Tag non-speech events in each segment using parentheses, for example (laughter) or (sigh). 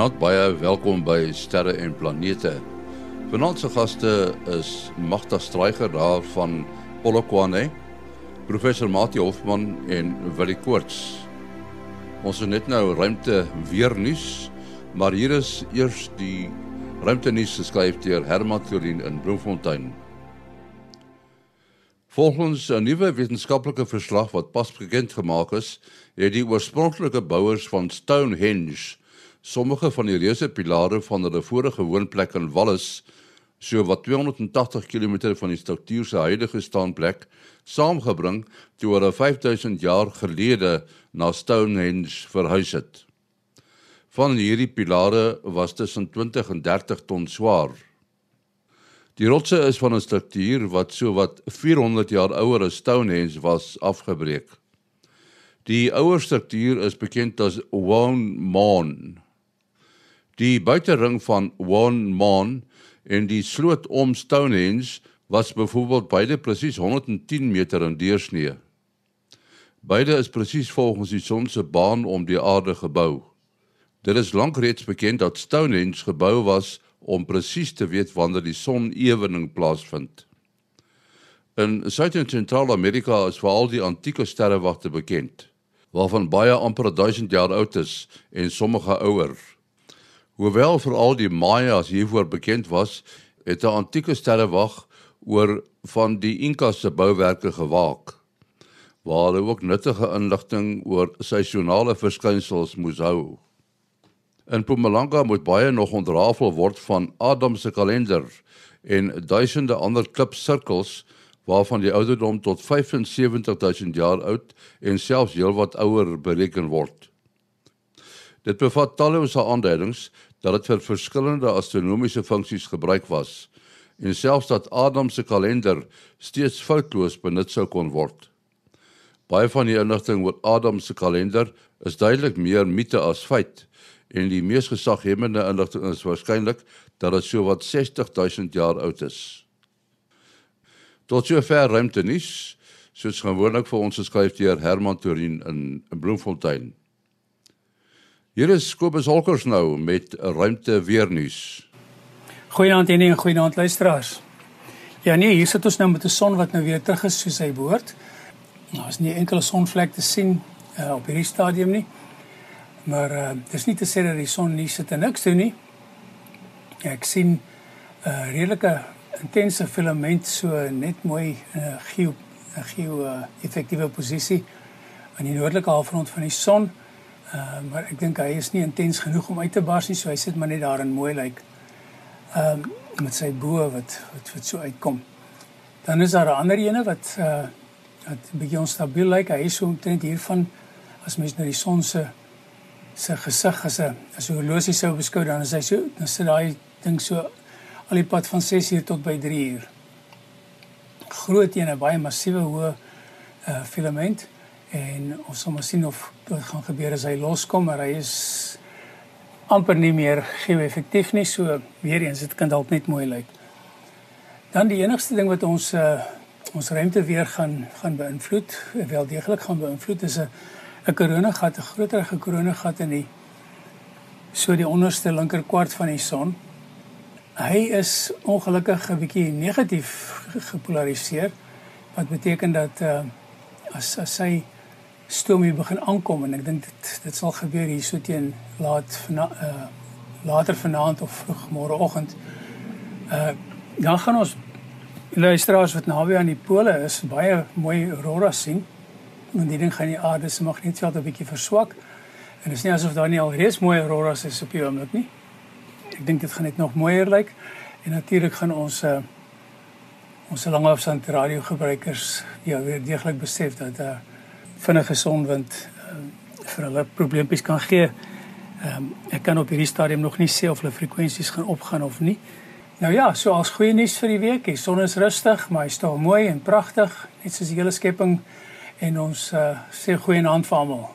Goeienaand, baie welkom by Sterre en Planete. Vanaand se gaste is Magda Straiger daar van Polokwane, professor Mati Hofman en Willie Koorts. Ons het net nou ruimte weer nuus, maar hier is eers die ruimte nuus geskryf deur Herman Turin in Bloemfontein. Volgens 'n nuwe wetenskaplike verslag wat pas bekend gemaak is, het die oorspronklike bouers van Stonehenge sommige van die reuse pilare van hulle vorige woonplek in Wallis, so wat 280 km van die struktuur se huidige staanplek, saamgebring toe hulle 5000 jaar gelede na Stonehenge verhuis het. Van hierdie pilare was tussen 20 en 30 ton swaar. Die rotse is van 'n struktuur wat so wat 400 jaar ouer as Stonehenge was afgebreek. Die ouer struktuur is bekend as One Mon. Die buitering van One Mon en die sloot om Stonehenge was byvoorbeeld beide presies 110 meter in deursnee. Beide is presies volgens die son se baan om die aarde gebou. Dit is lank reeds bekend dat Stonehenge gebou was om presies te weet wanneer die son-ewening plaasvind. In Suid- en Sentraal-Amerika is veral die antieke sterrewagte bekend, waarvan baie amper 1000 jaar oud is en sommige ouer. Hoewel veral die Mayas hiervoor bekend was, het 'n antieke sterrewag oor van die Inka se bouwerke gewaak, waar hulle ook nuttige inligting oor seisonale verskynsels moes hou. In Mpumalanga moet baie nog ontrafel word van Adam se kalender en duisende ander klipsirkels waarvan die ouderdom tot 75000 jaar oud en selfs heelwat ouer bereken word. Dit bevat tallose aanduidings dat dit vir verskillende astronomiese funksies gebruik was en selfs dat Adam se kalender steeds foutloos benut sou kon word. Baie van die inligting oor Adam se kalender is duidelik meer mite as feit en die mees gesaghebende inligting is waarskynlik dat dit so wat 60000 jaar oud is. Tot sover ruimte nuus, soos gewoonlik vir ons geskryf deur Herman Torin in, in Bloemfontein. Hier is Kobus Holkers nou met ruimte weer nuus. Goeienaand en goeienaand luisteraars. Ja nee, hier sit ons nou met 'n son wat nou weer terug is soos hy behoort. Nou is nie enkele sonvlek te sien uh, op hierdie stadium nie. Maar uh, dis nie te sê dat die son nie sit en niks doen nie. Ek sien 'n uh, redelike intense filament so net mooi uh, geo geo uh, effektiewe posisie aan die noordelike halfrond van die son. Uh, maar ek dink hy is nie intens genoeg om uit te bars nie, so hy sit maar net daar en mooi lyk. Like, ehm um, met sy bo wat wat wat so uitkom. Dan is daar 'n ander ene wat uh wat bietjie onstabiel lyk. Like. Hy is so omtrent hiervan as mens na die son se se gesig as 'n as 'n horlosie sou beskou dan is hy so dan sit daai ding so al die pad van 6 uur tot by 3 uur. Groot ene, baie massiewe hoë uh filament en ons sal maar sien of dit gaan gebeur as hy loskom maar hy is amper nie meer geo-effektief nie so weer eens dit kan dalk net mooi lyk. Dan die enigste ding wat ons uh, ons ruimte weer gaan gaan beïnvloed wel deeglik gaan beïnvloed is 'n 'n koronagat 'n groter koronagat in die so die onderste linker kwart van die son. Hy is ongelukkig 'n bietjie negatief gepolariseer wat beteken dat uh, as as hy stoom hier begin aankom en ek dink dit dit sal gebeur hier so teen laat vana, uh, later vanaand of vroeg môreoggend. Uh dan gaan ons luisteraars wat naby aan die pole is baie mooi aurora sien. Want die ding gaan die aarde se magnetveld 'n bietjie verswak. En dit is nie asof daar nie al reeds mooi auroras is op die oomblik nie. Ek dink dit gaan net nog mooier lyk. En natuurlik gaan ons uh ons langafstand radiogebruikers ja weer deeglik besef dat uh vinnige sonwind uh, vir hulle probleempies kan gee. Ehm um, ek kan op hierdie stadium nog nie sê of hulle frekwensies gaan opgaan of nie. Nou ja, so as goeie nuus vir die week, die son is rustig, maar hy staan mooi en pragtig, net soos die hele skepping en ons uh, sê goeie aand vir almal.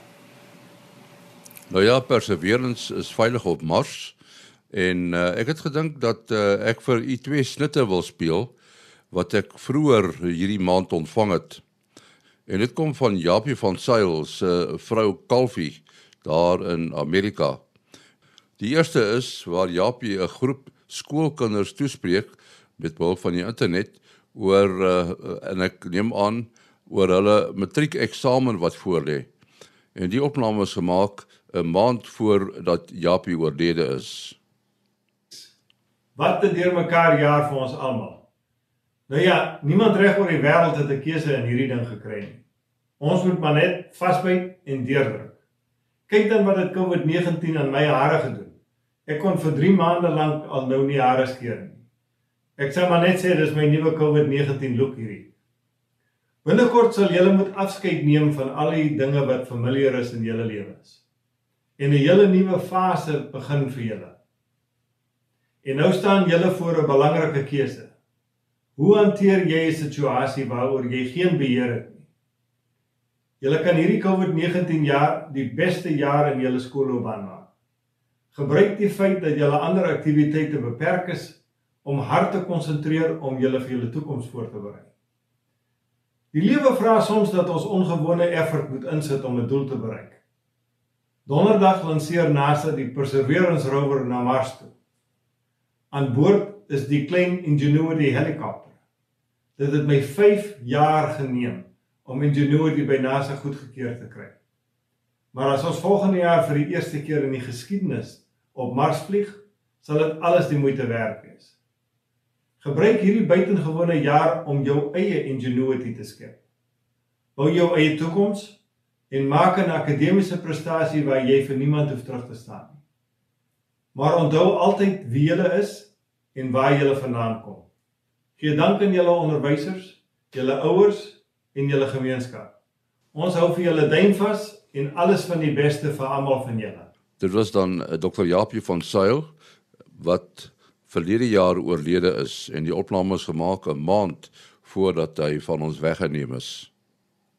Nou ja, Perseverance is veilig op Mars en uh, ek het gedink dat uh, ek vir u twee snitte wil speel wat ek vroeër hierdie maand ontvang het. En dit kom van Japie van Sail se vrou Kalfie daar in Amerika. Die eerste is waar Japie 'n groep skoolkinders toespreek met behulp van die internet oor uh, en ek neem aan oor hulle matriekeksamen wat voorlê. En die opname is gemaak 'n maand voor dat Japie oorlede is. Wat 'n deurmekaar jaar vir ons almal. Nou ja, niemand reg oor die wêreld het 'n keuse in hierdie ding gekry nie. Ons moet maar net vasbyt en deurdruk. Kyk dan wat dit COVID-19 aan my hare gedoen. Ek kon vir 3 maande lank al nou nie hare skeer nie. Ek sê maar net sê dis my nuwe COVID-19 look hierdie. Binnekort sal julle moet afskeid neem van al die dinge wat familier is in julle lewens. En 'n hele nuwe fase begin vir julle. En nou staan julle voor 'n belangrike keuse. Hoe hanteer jy 'n situasie waaroor jy geen beheer het nie? Julle kan hierdie COVID-19 jaar die beste jaar in julle skoolloopbaan maak. Gebruik die feit dat julle ander aktiwiteite beperk is om hard te konsentreer om julle vir julle toekoms voor te berei. Die lewe vra soms dat ons ongewone effort moet insit om 'n doel te bereik. Donderdag lanseer NASA die Perseverance rover na Mars toe. Aan boord is die klein Ingenuity helikopter. Dit het my 5 jaar geneem om Ingenuity by NASA goedgekeur te kry. Maar as ons volgende jaar vir die eerste keer in die geskiedenis op Mars vlieg, sal dit alles die moeite werd wees. Gebruik hierdie buitengewone jaar om jou eie Ingenuity te skep. Bou jou eie toekoms en maak 'n akademiese prestasie waar jy vir niemand hoef terug te staan nie. Maar onthou altyd wie jy is en waar jy vandaan kom. Gee dank aan julle onderwysers, julle ouers en julle gemeenskap. Ons hou vir julle duim vas en alles van die beste vir almal van julle. Dit was dan eh, Dr. Japie van Sail wat verlede jaar oorlede is en die opname is gemaak 'n maand voordat hy van ons weggeneem is.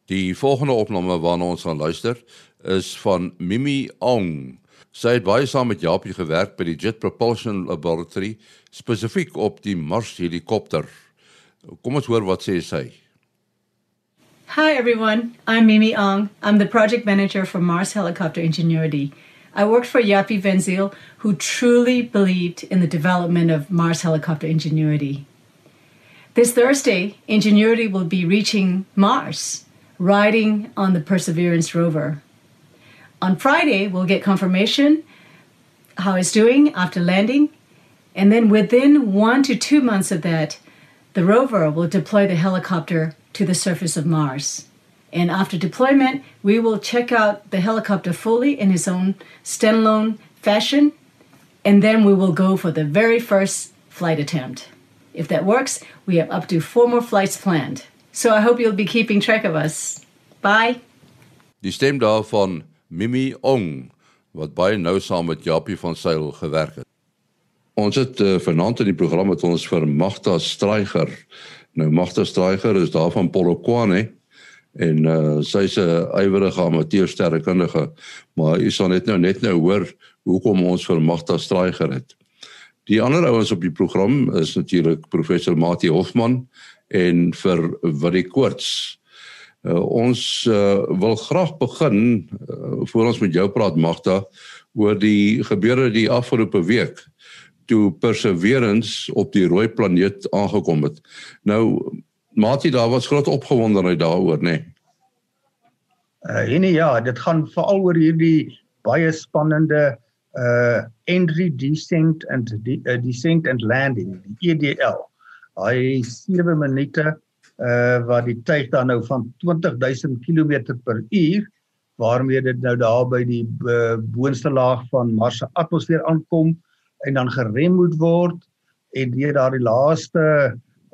Die volgende opname waarna ons gaan luister is van Mimi Ong. Sy het baie saam met Japie gewerk by die Jet Propulsion Laboratory, spesifiek op die Mars helikopter. Kom ons hoor wat sê sy. Hi everyone, I'm Mimi Ong. I'm the project manager for Mars Helicopter Ingenuity. I worked for Yapi Venzil, who truly believed in the development of Mars Helicopter Ingenuity. This Thursday, Ingenuity will be reaching Mars, riding on the Perseverance rover. On Friday, we'll get confirmation how it's doing after landing. And then within one to two months of that, the rover will deploy the helicopter to the surface of Mars. And after deployment, we will check out the helicopter fully in its own standalone fashion. And then we will go for the very first flight attempt. If that works, we have up to four more flights planned. So I hope you'll be keeping track of us. Bye. Die stem daarvan Mimi Ong wat baie nou saam met Japie van Sail gewerk het. Ons het uh, vanaand in die program met ons vir Magda Straiger. Nou Magda Straiger is daar van Polokwane en uh, sy's 'n ywerige amateursterrekundige, maar u sal net nou net nou hoor hoekom ons vir Magda Straiger het. Die ander ouens op die program is natuurlik professor Mati Hofman en vir Willie Koorts. Uh, ons uh, wil graag begin uh, voor ons met jou praat Magda oor die gebeure die afgelope week toe Perseverance op die rooi planeet aangekom het. Nou Mati daar was groot opgewondenheid daaroor nê. Nee. Uh en ja, dit gaan veral oor hierdie baie spannende uh entry descent and de, uh, descent and landing, die EDL. Hy 7 minute uh wat die tyd dan nou van 20000 km per uur waarmee dit nou daar by die uh, boonste laag van Mars se atmosfeer aankom en dan gerem moet word en deur daardie laaste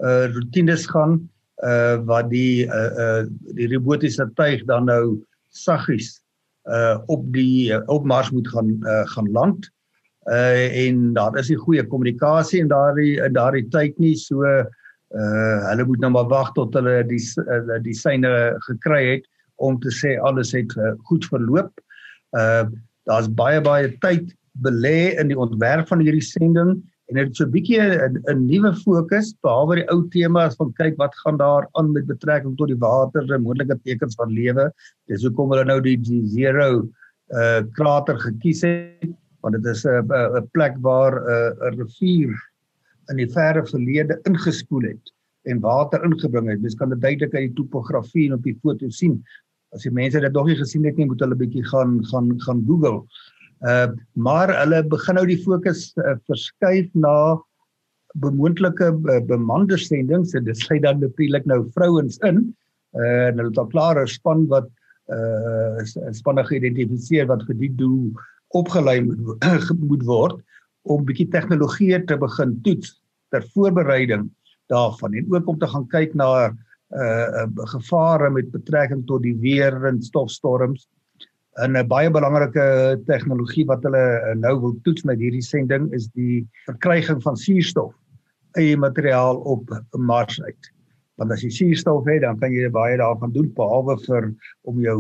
uh rotines gaan uh wat die uh uh die robotiese tuig dan nou saggies uh op die uh, op Mars moet gaan uh gaan land. Uh en daar is nie goeie kommunikasie in daardie daardie tyd nie. So uh uh hulle moet nou maar wag tot hulle die uh, die syne gekry het om te sê alles het uh, goed verloop. Uh daar's baie baie tyd belê in die ontwerp van hierdie sending en dit het so 'n bietjie 'n nuwe fokus behalwe die ou temas van kyk wat gaan daar aan met betrekking tot die water en moontlike tekens van lewe. Dis hoekom hulle nou die, die zero uh krater gekies het want dit is 'n 'n plek waar 'n rivier in die verre verlede ingespoel het en water ingebring het. Mens kan dit duidelik uit die topografie en op die foto sien. As die mense dit nog nie gesien het nie, moet hulle bietjie gaan gaan gaan Google. Uh maar hulle begin nou die fokus uh, verskuif na bemoontlike uh, bemande sendings en dit sluit dan natuurlik nou vrouens in. Uh en hulle het al klaar 'n span wat uh spanne geïdentifiseer wat vir die doel opgelei (coughs) moet, word om bietjie tegnologie te begin toets ter voorbereiding daarvan en ook om te gaan kyk na uh gevare met betrekking tot die weer en stofstorms. En 'n baie belangrike tegnologie wat hulle nou wil toets met hierdie sending is die verkryging van suurstof eie materiaal op Mars uit. Want as jy suurstof het, dan kan jy baie daarvan doen behalwe vir om jou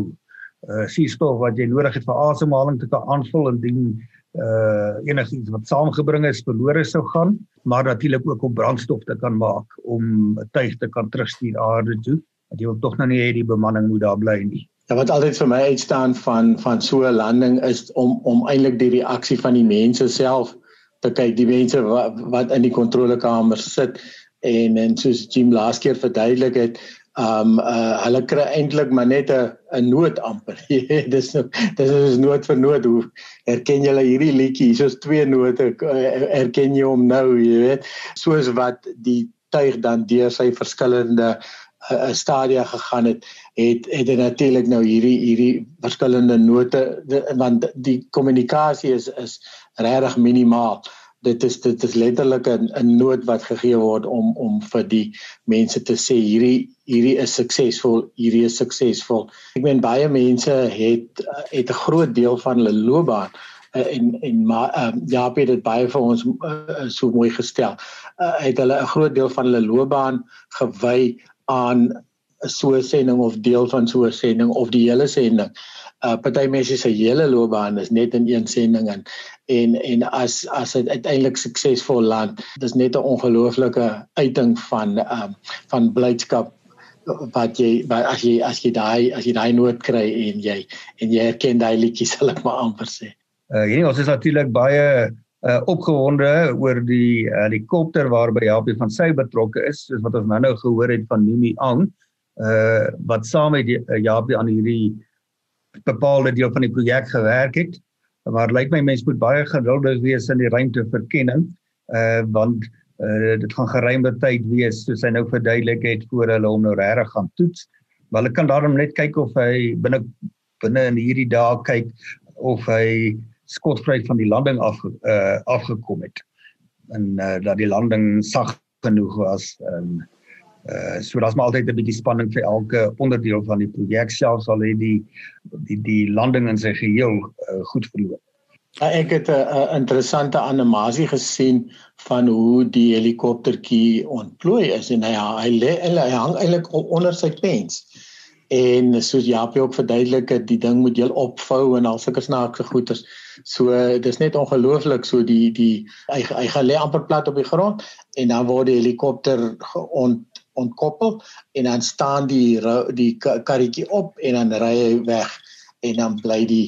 uh suurstof wat jy nodig het vir asemhaling te kan aanvul indien uh enigiets wat saamgebring is verlore sou gaan, maar natuurlik ook om brandstof te kan maak om 'n tuig te kan terugstuur aarde toe. Want jy wil tog nou nie hê die bemanning moet daar bly nie. Ja, wat altyd vir my uitstaan van van so 'n landing is om om eintlik die reaksie van die mense self te kyk, die mense wat, wat in die kontrolekamer sit en en soos Jim laas keer verduidelik het, um uh hulle kry eintlik maar net 'n 'n noot amper. dis nou dis is noot vir noot. Hoe erken jy hierdie liedjie? Hier is twee note. Uh, erken jy hom nou, jy weet? Soos wat die tuig dan deur sy verskillende uh, uh stadia gegaan het, het het dit natuurlik nou hierdie hierdie verskillende note want die kommunikasie is is regtig minimaal dit is dit is letterlik 'n 'n noot wat gegee word om om vir die mense te sê hierdie hierdie is suksesvol, hierdie is suksesvol. Ek meen baie mense het het 'n groot deel van hulle loopbaan uh, en en maar uh, ja, het dit baie vir ons uh, so mooi gestel. Uh, het hulle 'n groot deel van hulle loopbaan gewy aan so 'n sending of deel van so 'n sending of die hele sending uh party mense se hele loopbaan is net in een sending en en en as as dit uiteindelik suksesvol land dis net 'n ongelooflike uiting van um van blydskap wat jy wat as jy as jy daai as jy daai noot kry en jy en jy herken daai liedjie (laughs) sal ek maar amper sê. Uh hier ons is natuurlik baie uh opgewonde oor die helikopter waarby Japie van sy betrokke is soos wat ons nou-nou gehoor het van Mimi Ang uh wat saam met Japie aan hierdie bepaalde deel van die projek gewerk het. Maar lyk my mense moet baie geduldig wees in die ruimteverkenning uh want uh dit gaan geruime tyd wees soos hy nou verduidelik het voor hulle hom nou regtig gaan toets. Maar hulle kan daarom net kyk of hy binne binne in hierdie dae kyk of hy skotvry van die landing af uh afgekom het. En uh dat die landing sag genoeg was en uh, Uh so daar's maar altyd 'n bietjie spanning vir elke onderdeel van die projek self sal hy die die die landing in sy geheel uh, goed verloop. Ja, ek het 'n interessante animasie gesien van hoe die helikoptertjie ontplooi is en hy hy, lê, hy hang eintlik onder sy pens. En soos Japie ook verduidelik het, die ding moet heel opvou en al sulke snaakse goeters. So dis net ongelooflik so die die hy hy gaan lê amper plat op die grond en dan word die helikopter ont ontkoppel en dan staan die die karretjie op en dan ry hy weg en dan bly die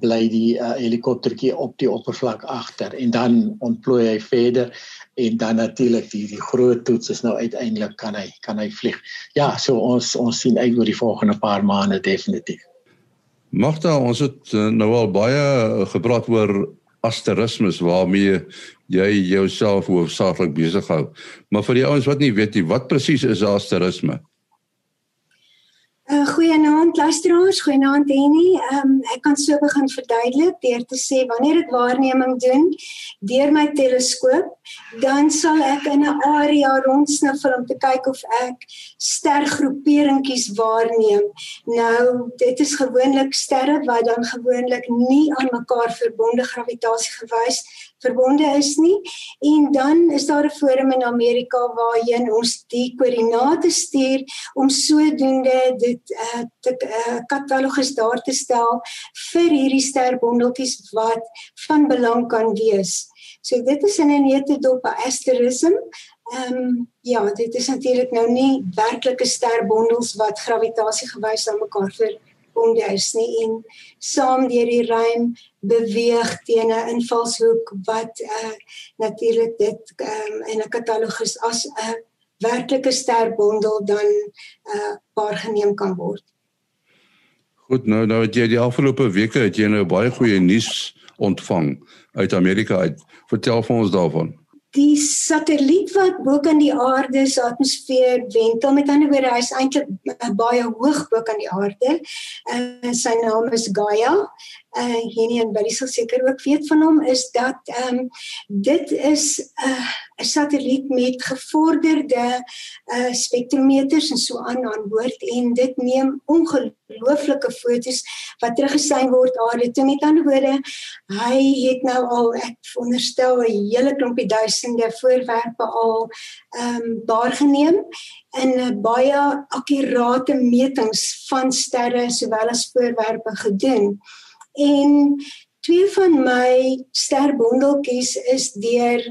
bly die uh, helikoptertjie op die oppervlak agter en dan ontplooi hy verder en dan natuurlik die die groot toets is nou uiteindelik kan hy kan hy vlieg. Ja, so ons ons sien uit oor die volgende paar maande definitief. Magda, ons het uh, nou al baie gepraat oor asterismes waarmee jy jouself hoofsaaklik besig hou. Maar vir die ouens wat nie weet nie, wat presies is asterisme? Uh, goeienaand luisteraars, goeienaand Henny. Ehm um, ek kan so begin verduidelik deur te sê wanneer ek waarneming doen deur my teleskoop, dan sal ek in 'n area rondsniffel om te kyk of ek stergroeperingkies waarneem. Nou, dit is gewoonlik sterre wat dan gewoonlik nie aan mekaar verbonde gravitasie gewys verbonde is nie en dan is daar 'n forum in Amerika waarheen ons die koördinate stuur om sodoende dit uh, te uh, katalogus daar te stel vir hierdie sterbondeltjies wat van belang kan wees. So dit is in 'n netedop asterism. Ehm um, ja, dit is natuurlik nou nie werklike sterbondels wat gravitasie gewys aan mekaar ver bonde is nie en saam deur die ruim beweeg teen 'n invalshoek wat uh natuurlik dit um, in 'n katalogus as 'n werklike sterbondel dan uh waargeneem kan word. Goed, nou nou het jy die afgelope weke het jy nou baie goeie nuus ontvang uit Amerika uit. Vertel vir ons daarvan die satelliet wat bo kan die aarde se atmosfeer wentel met ander woorde hy's eintlik baie hoog bo kan die aarde. Uh, sy naam is Gaia uh hierdie en baie sal seker ook weet van hom is dat ehm um, dit is 'n uh, 'n satelliet met gevorderde uh spektrometers en so aan aan boord en dit neem ongelooflike fotos wat teruggesien word aarde toe met ander woorde hy het nou al ek veronderstel 'n hele klompie duisende voorwerpe al ehm um, waargeneem in 'n baie akkurate metings van sterre sowel as voorwerpe gedoen. En twee van my sterbondeltjies is deur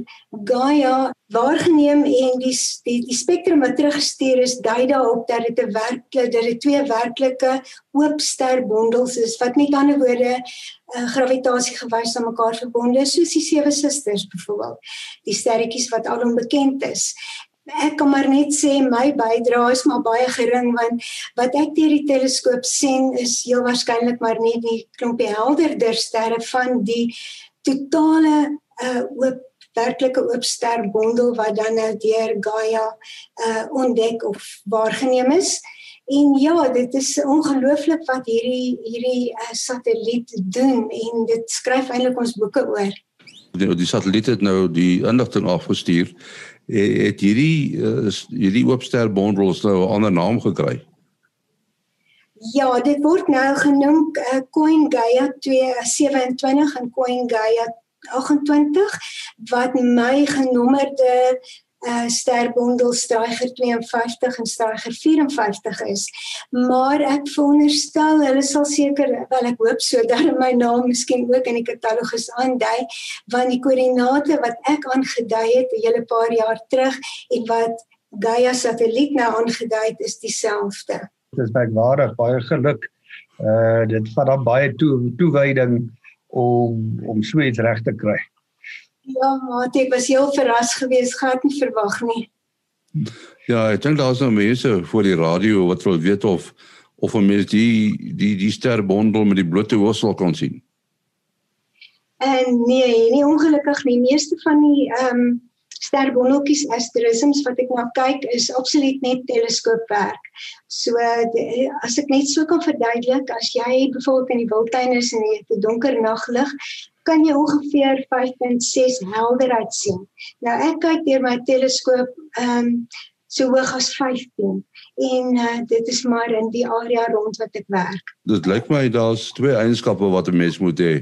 Gaia waargeneem en die die, die spektrum wat teruggestuur is dui daarop dat dit 'n werklike dat dit twee werklike oop sterbondels is wat met ander woorde uh, gravitasie gewys aan mekaar verbonde is soos die sewe susters byvoorbeeld die sterretjies wat al onbekend is ek kan maar net sê my bydrae is maar baie gering want wat ek deur die teleskoop sien is heel waarskynlik maar net die klompie helderder sterre van die totale uh oop werklike oop sterbondel wat dan nou deur Gaia uh ontdek of waargeneem is. En ja, dit is ongelooflik wat hierdie hierdie uh, satelliet doen en dit skryf eintlik ons boeke oor. Die, die satelliet het nou die inligting afgestuur het hierdie uh, hierdie oopster bondels nou 'n ander naam gekry. Ja, dit word nou genoem uh, Coin Gaia 227 en Coin Gaia 28 wat my genommerde uh sterbondel Stryger 52 en Stryger 54 is. Maar ek veronderstel hulle sal seker wel ek hoop so (laughs) dat my naam miskien ook in die katalogus aandui want die koördinate wat ek aangedui het 'n hele paar jaar terug en wat Gaia satelliet nou aangedui het is dieselfde. Dit is baie baie geluk. Uh dit vat dan baie toe toewyding om om so iets reg te kry. Ja, maar ek was heel verras geweest, gehad nie verwag nie. Ja, ek dink daar's nou mense voor die radio wat wil weet of of 'n mens die die die sterbondel met die blote hoofsel kan sien. En nee, nie ongelukkig nie. Meeste van die ehm um, sterbondeltjies asterisms wat ek nou kyk is absoluut net teleskoopwerk. So de, as ek net so kan verduidelik, as jy byvoorbeeld in die wildtuin is en jy het 'n donker naglig, kan jy ongeveer 5.6 helderheid sien. Nou ek kyk deur my teleskoop ehm um, so hoog as 15 en uh, dit is maar in die area rond wat ek werk. Dit lyk my daar's twee eienskappe wat 'n mens moet hê.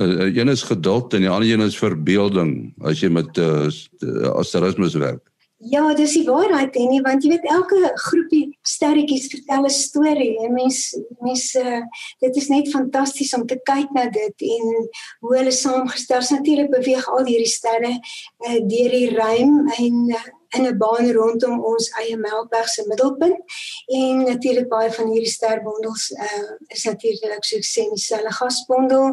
Uh, een is geduld en die ander een is verbeelding as jy met uh, asterismes werk. Ja, dis die waarheid en nie want jy weet elke groepie sterretjies vertel 'n storie. En mens mens uh, dit is net fantasties om te kyk na dit en hoe hulle saamgestel is. Natuurlik beweeg al hierdie sterre uh, deur die ruim en uh, in 'n baan rondom ons eie Melkweg se middelpunt. En natuurlik baie van hierdie sterbondels uh, is natuurlik so sê dieselfde gasbondel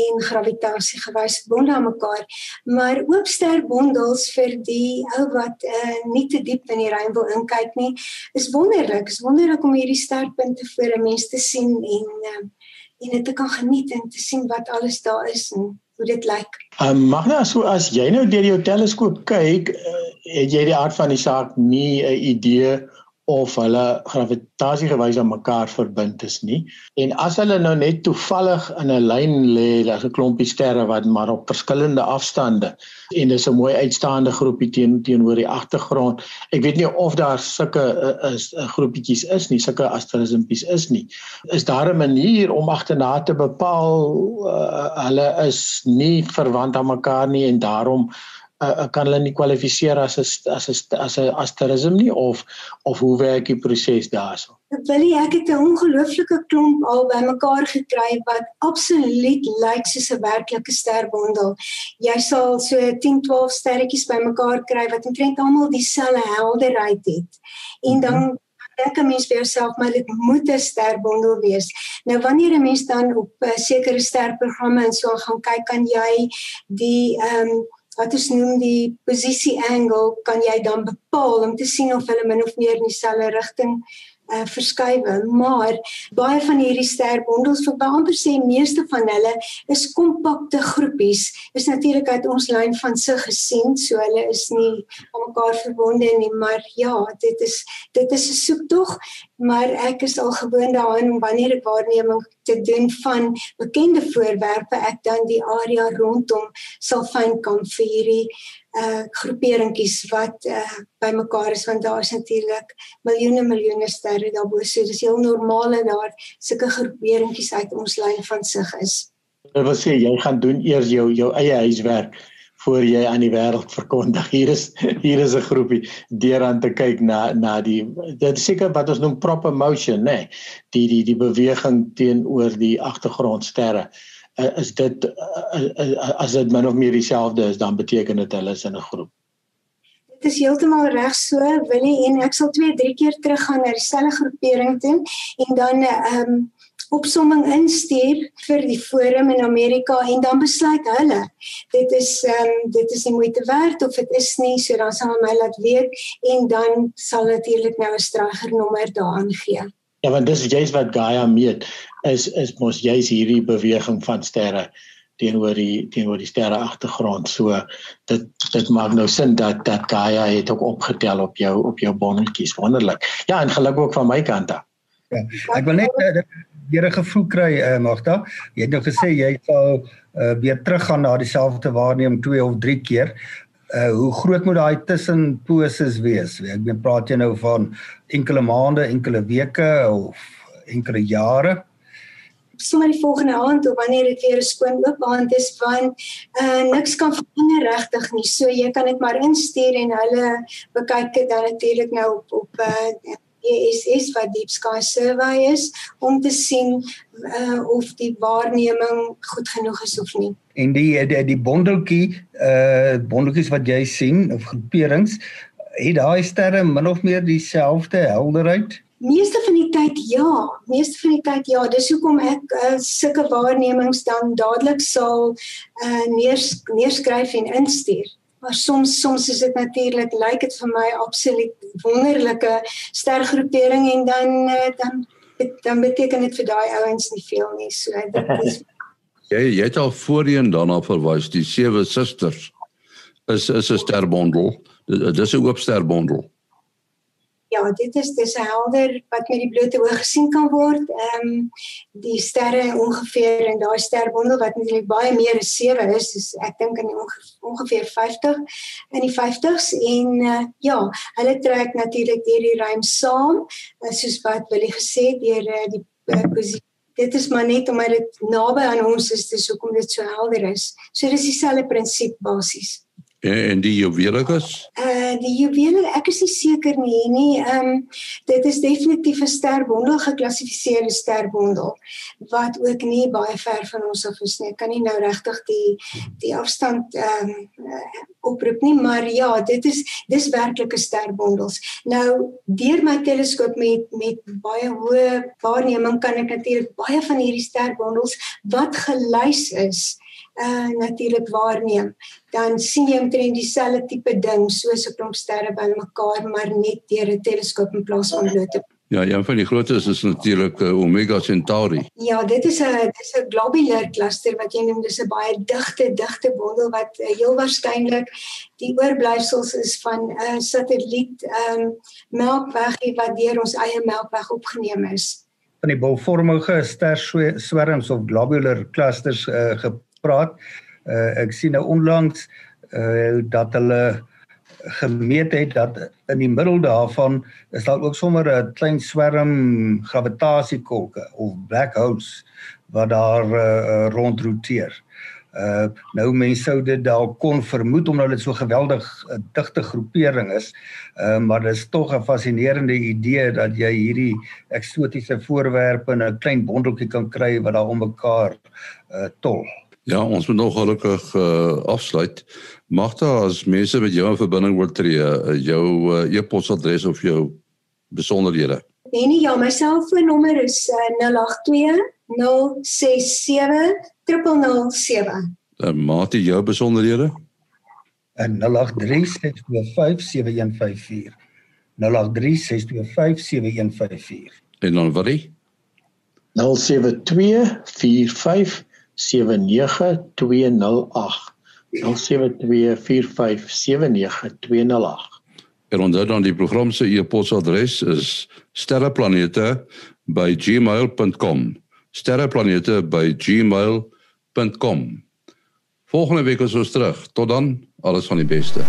en gravitasie gewys verbonde aan mekaar. Maar ook sterbondels vir die ou wat uh, nie te diep in die ruim wil inkyk nie. Is wonderlik is wonderlik om hierdie sterpunte voor 'n mens te sien en uh, en dit te kan geniet en te sien wat alles daar is en hoe dit lyk. Ehm um, Magna, so as jy nou deur jou teleskoop kyk, uh, het jy die aard van die saak nie 'n idee of hulle gravitasie gewys aan mekaar verbind is nie. En as hulle nou net toevallig in 'n lyn lê, daar's 'n klompie sterre wat maar op verskillende afstande en dis 'n mooi uitstaande groepie teen teenoor die agtergrond. Ek weet nie of daar sulke uh, is 'n uh, groepietjies is nie, sulke asterismpies is nie. Is daar 'n manier om agterna te bepaal uh, hulle is nie verwant aan mekaar nie en daarom uh, kan hulle nie kwalifiseer as 'n as 'n as 'n asterisme nie of of hoe werk die proses daarso? Wil jy ek het 'n ongelooflike klomp al bymekaar gekry wat absoluut lyk soos 'n werklike sterbondel. Jy sal so 10, 12 sterretjies bymekaar kry wat omtrent almal dieselfde helderheid het. En dan dink 'n mens vir jouself maar dit moet 'n sterbondel wees. Nou wanneer 'n mens dan op 'n uh, sekere sterprogramme en so gaan kyk, kan jy die ehm um, wat ons noem die posisie angle kan jy dan bepaal om te sien of hulle min of meer in dieselfde rigting uh, verskuiwe, maar baie van hierdie sterbondels vir amper sê meeste van hulle is kompakte groepies. Is natuurlik uit ons lyn van sig gesien, so hulle is nie aan mekaar verbonde nie, maar ja, dit is dit is 'n soektog, maar ek is al gewoond daaraan om wanneer ek waarneming te doen van bekende voorwerpe, ek dan die area rondom sal fyn hierdie uh groeperingkies wat uh bymekaar is want daar is natuurlik miljoene miljoene sterre daarbo so dis heel normaal en daar sulke groeperingkies uit ons lyn van sig is. Ek wil sê jy gaan doen eers jou jou eie huiswerk voor jy aan die wêreld verkondig. Hier is hier is 'n groepie deur aan te kyk na na die dit seker wat ons noem proper motion nê. Nee, die die die beweging teenoor die agtergrondsterre. Uh, is dit uh, uh, as dit min of meer dieselfde is dan beteken dit hulle is in 'n groep. Dit is heeltemal reg so, Willie en ek sal 2, 3 keer teruggaan na dieselfde groepering toe en dan uh, um, opsomming instuur vir die forum in Amerika en dan besluit hulle dit is ehm um, dit is nie moeite werd of dit is nie so dan sal hulle my laat weet en dan sal natuurlik nou 'n strygernommer daaraan gee. Ja, want dis juist wat Gaia meet is is mos juist hierdie beweging van sterre teenoor die teenoor die sterre agtergrond. So dit dit maak nou sin dat dat Gaia het ook opgetel op jou op jou bonnetjies. Wonderlik. Ja, en geluk ook van my kant af. Ja, ek wil net uh, weer 'n gevoel kry uh, Magda. Jy het nou gesê jy sal uh, weer teruggaan na dieselfde waarneming 2 of 3 keer. Uh, hoe groot moet daai tussenposes wees? Ek bedoel praat jy nou van enkele maande, enkele weke of enkele jare? sommer die volgende aand of wanneer dit weer 'n skoon oop aand is want uh niks kan verander regtig nie. So jy kan dit maar instuur en hulle bekyk dit dan natuurlik nou op op uh ESS wat Deep Sky Survey is om te sien uh of die waarneming goed genoeg is of nie. En die die, die bondeltjie uh bondeltjies wat jy sien of groeperings het daai sterre min of meer dieselfde helderheid? Meeste van die tyd ja, meeste van die tyd ja. Dis hoekom ek uh, sulke waarnemings dan dadelik sal uh, neers, neerskryf en instuur. Maar soms soms is dit natuurlik lyk like dit vir my absoluut wonderlike stergroepering en dan uh, dan dan beteken dit vir daai ouens nie veel nie. So dit is (laughs) Jy jy het al voorheen daarna verwys die sewe susters is is 'n sterbondel. Dis 'n oop sterbondel ja, dit is dis helder wat met die blote oog gesien kan word. Ehm um, die sterre ongeveer in daai sterwondel wat natuurlik baie meer as 7 is, is ek dink in ongeveer 50 in die 50s en uh, ja, hulle trek natuurlik deur die ruim saam, uh, soos wat Willie gesê deur uh, die uh, posisie Dit is maar net omdat dit naby aan ons is, dis hoekom dit so helder is. So dis dieselfde prinsip basies. En, en die juwelikus? Uh die juwele, ek is nie seker nie nie. Ehm um, dit is definitief 'n sterbondel geklassifiseerde sterbondel wat ook nie baie ver van ons af is nie. Ek kan nie nou regtig die die afstand ehm um, oproep nie, maar ja, dit is dis werklike sterbondels. Nou deur my teleskoop met met baie hoë waarneming kan ek natuurlik baie van hierdie sterbondels wat gelys is uh natuurlik waarneem, dan sien jy omtrent dieselfde tipe ding soos 'n klomp sterre bymekaar, maar net deur 'n teleskoop in plaas van blote. Ja, een van die grootes is natuurlik uh, Omega Centauri. Ja, dit is 'n dis 'n globular cluster wat jy noem, dis 'n baie digte digte bondel wat uh, heel waarskynlik die oorblyfsels is van 'n uh, satelliet ehm um, Melkweg wat deur ons eie Melkweg opgeneem is van die bolvormige ster swerms of globular clusters uh, praat. Uh, ek sien nou onlangs uh, dat hulle gemeet het dat in die middel daarvan is daar ook sommer 'n klein swerm gravitasiekolke of black holes wat daar uh, rondroteer. Uh nou mense sou dit dalk kon vermoed omdat dit so geweldig uh, digte groepering is. Uh maar dit is tog 'n fascinerende idee dat jy hierdie eksotiese voorwerpe in 'n klein bondeltjie kan kry wat daar om mekaar uh tol. Ja, ons moet nog gelukkig uh, afsluit. Magda, as mense met jou in verbinding wil tree, uh, jou uh, e-posadres of jou besonderhede. En ja, my selfoonnommer is uh, 082 067 007. En Mati, jou besonderhede? En 0836257154. 0836257154. En dan wat die? 0724579208. 0724579208. En onthou dan die program se e-posadres is sterreplanete@gmail.com. sterreplanete@gmail.com. Volgende week is ons terug. Tot dan, alles van die beste.